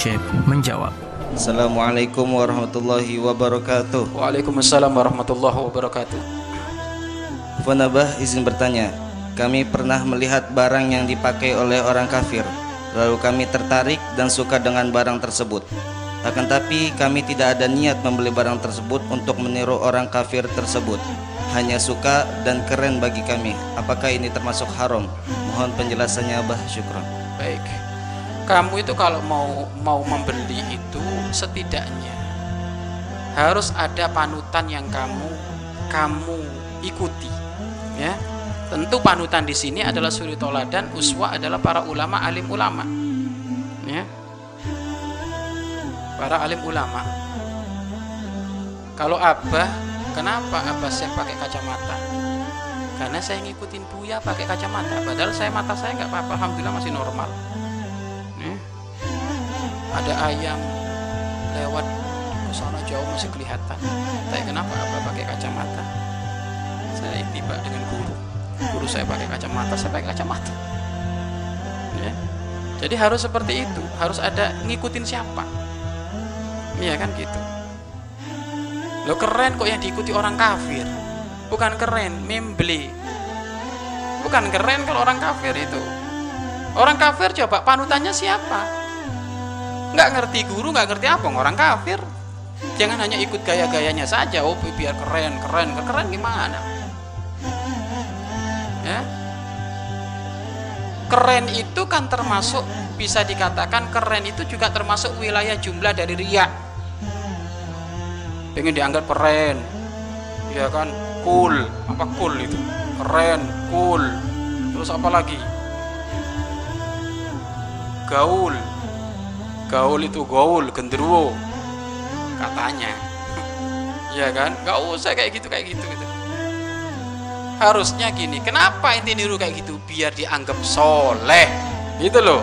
Syekh menjawab. Assalamualaikum warahmatullahi wabarakatuh. Waalaikumsalam warahmatullahi wabarakatuh. Funabah izin bertanya. Kami pernah melihat barang yang dipakai oleh orang kafir. Lalu kami tertarik dan suka dengan barang tersebut. Akan tapi kami tidak ada niat membeli barang tersebut untuk meniru orang kafir tersebut. Hanya suka dan keren bagi kami. Apakah ini termasuk haram? Mohon penjelasannya Abah Syukron. Baik. Kamu itu kalau mau mau membeli itu setidaknya harus ada panutan yang kamu kamu ikuti, ya. Tentu panutan di sini adalah suri toladan, uswa adalah para ulama alim ulama, ya. Para alim ulama. Kalau abah, kenapa abah saya pakai kacamata? Karena saya ngikutin buya pakai kacamata. Padahal saya mata saya nggak apa-apa, alhamdulillah masih normal. Ada ayam lewat sana jauh masih kelihatan. Tapi kenapa abah pakai kacamata? Saya tiba dengan guru. Guru saya pakai kacamata, saya pakai kacamata. Ya. Jadi harus seperti itu, harus ada ngikutin siapa. Iya kan gitu. Lo keren kok yang diikuti orang kafir. Bukan keren, membeli. Bukan keren kalau orang kafir itu. Orang kafir coba panutannya siapa? Nggak ngerti guru, nggak ngerti apa orang kafir. Jangan hanya ikut gaya-gayanya saja. Oh biar keren, keren, keren gimana? Ya. Keren itu kan termasuk bisa dikatakan keren itu juga termasuk wilayah jumlah dari riak. Pengen dianggap keren, ya kan? Cool, apa cool itu? Keren, cool. Terus apa lagi? Gaul, gaul itu gaul, genderuwo, katanya. ya kan? Gak usah kayak gitu kayak gitu gitu. Harusnya gini kenapa inti niru kayak gitu? Biar dianggap soleh. Gitu loh.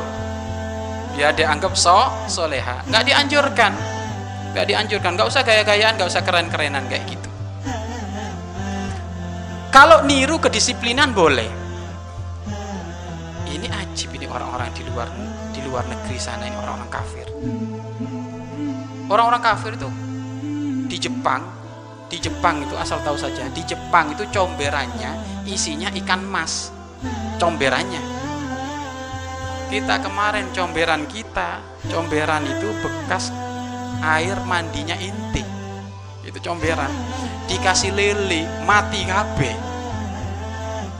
Biar dianggap so soleha. Nggak dianjurkan. Nggak dianjurkan. Nggak usah gaya-gayaan nggak usah keren-kerenan kayak gitu. Kalau niru kedisiplinan boleh. Ini ajib ini orang-orang di luar luar negeri sana ini orang-orang kafir. Orang-orang kafir itu di Jepang di Jepang itu asal tahu saja di Jepang itu comberannya isinya ikan mas. Comberannya. Kita kemarin comberan kita comberan itu bekas air mandinya inti. Itu comberan. Dikasih lele mati kabe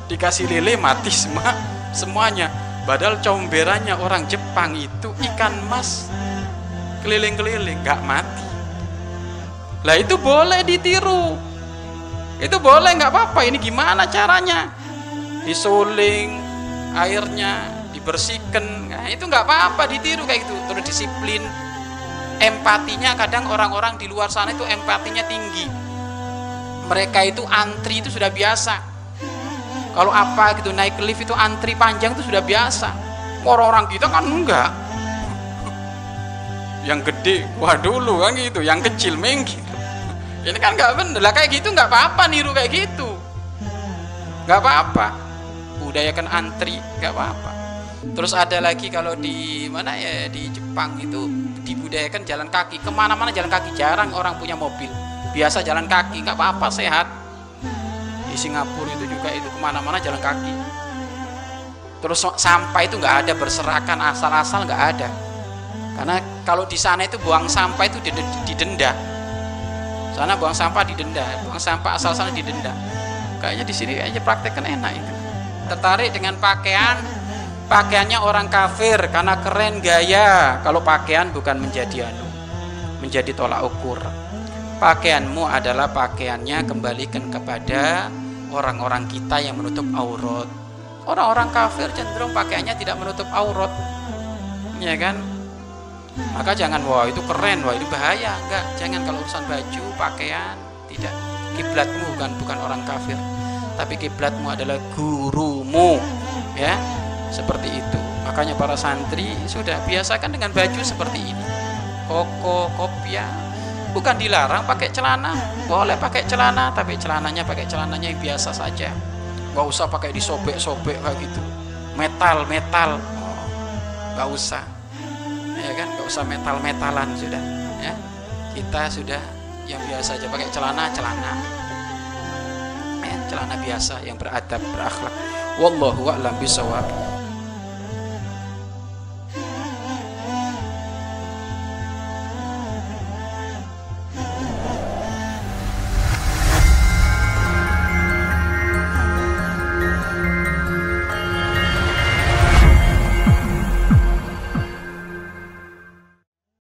dikasih lele mati semua semuanya padahal comberannya orang Jepang itu ikan mas keliling-keliling nggak mati lah itu boleh ditiru. Itu boleh nggak apa-apa. Ini gimana caranya? Disuling airnya, dibersihkan. Nah, itu nggak apa-apa ditiru kayak gitu. Terus disiplin. Empatinya kadang orang-orang di luar sana itu empatinya tinggi. Mereka itu antri itu sudah biasa. Kalau apa gitu naik lift itu antri panjang itu sudah biasa. Orang-orang kita kan enggak. Yang gede, wah dulu kan gitu. Yang kecil minggir. Ini kan nggak bener. Lah kayak gitu nggak apa-apa niru kayak gitu. Nggak apa-apa. Budayakan antri nggak apa-apa. Terus ada lagi kalau di mana ya di Jepang itu dibudayakan jalan kaki. Ke mana-mana jalan kaki jarang orang punya mobil. Biasa jalan kaki nggak apa-apa sehat Singapura itu juga itu ke mana-mana jalan kaki. Terus sampah itu nggak ada berserakan asal-asal nggak ada. Karena kalau di sana itu buang sampah itu didenda sana buang sampah didenda buang sampah asal sana didenda kayaknya di sini aja praktek kan enak itu. Tertarik dengan pakaian pakaiannya orang kafir karena keren gaya. Kalau pakaian bukan menjadi anu menjadi tolak ukur. Pakaianmu adalah pakaiannya kembalikan kepada orang-orang kita yang menutup aurat. Orang-orang kafir cenderung pakaiannya tidak menutup aurat. Ya kan? Maka jangan wah itu keren wah itu bahaya. Enggak jangan kalau urusan baju pakaian tidak. Kiblatmu bukan bukan orang kafir. Tapi kiblatmu adalah gurumu ya. Seperti itu. Makanya para santri sudah biasakan dengan baju seperti ini. Koko kopia bukan dilarang pakai celana. Boleh pakai celana tapi celananya pakai celananya yang biasa saja. Nggak usah pakai disobek-sobek kayak gitu. Metal metal. Oh, usah. Ya kan? Nggak usah metal metalan sudah. Ya. Kita sudah yang biasa aja pakai celana celana. Ya, celana biasa yang beradab berakhlak. Wallahu a'lam bisawab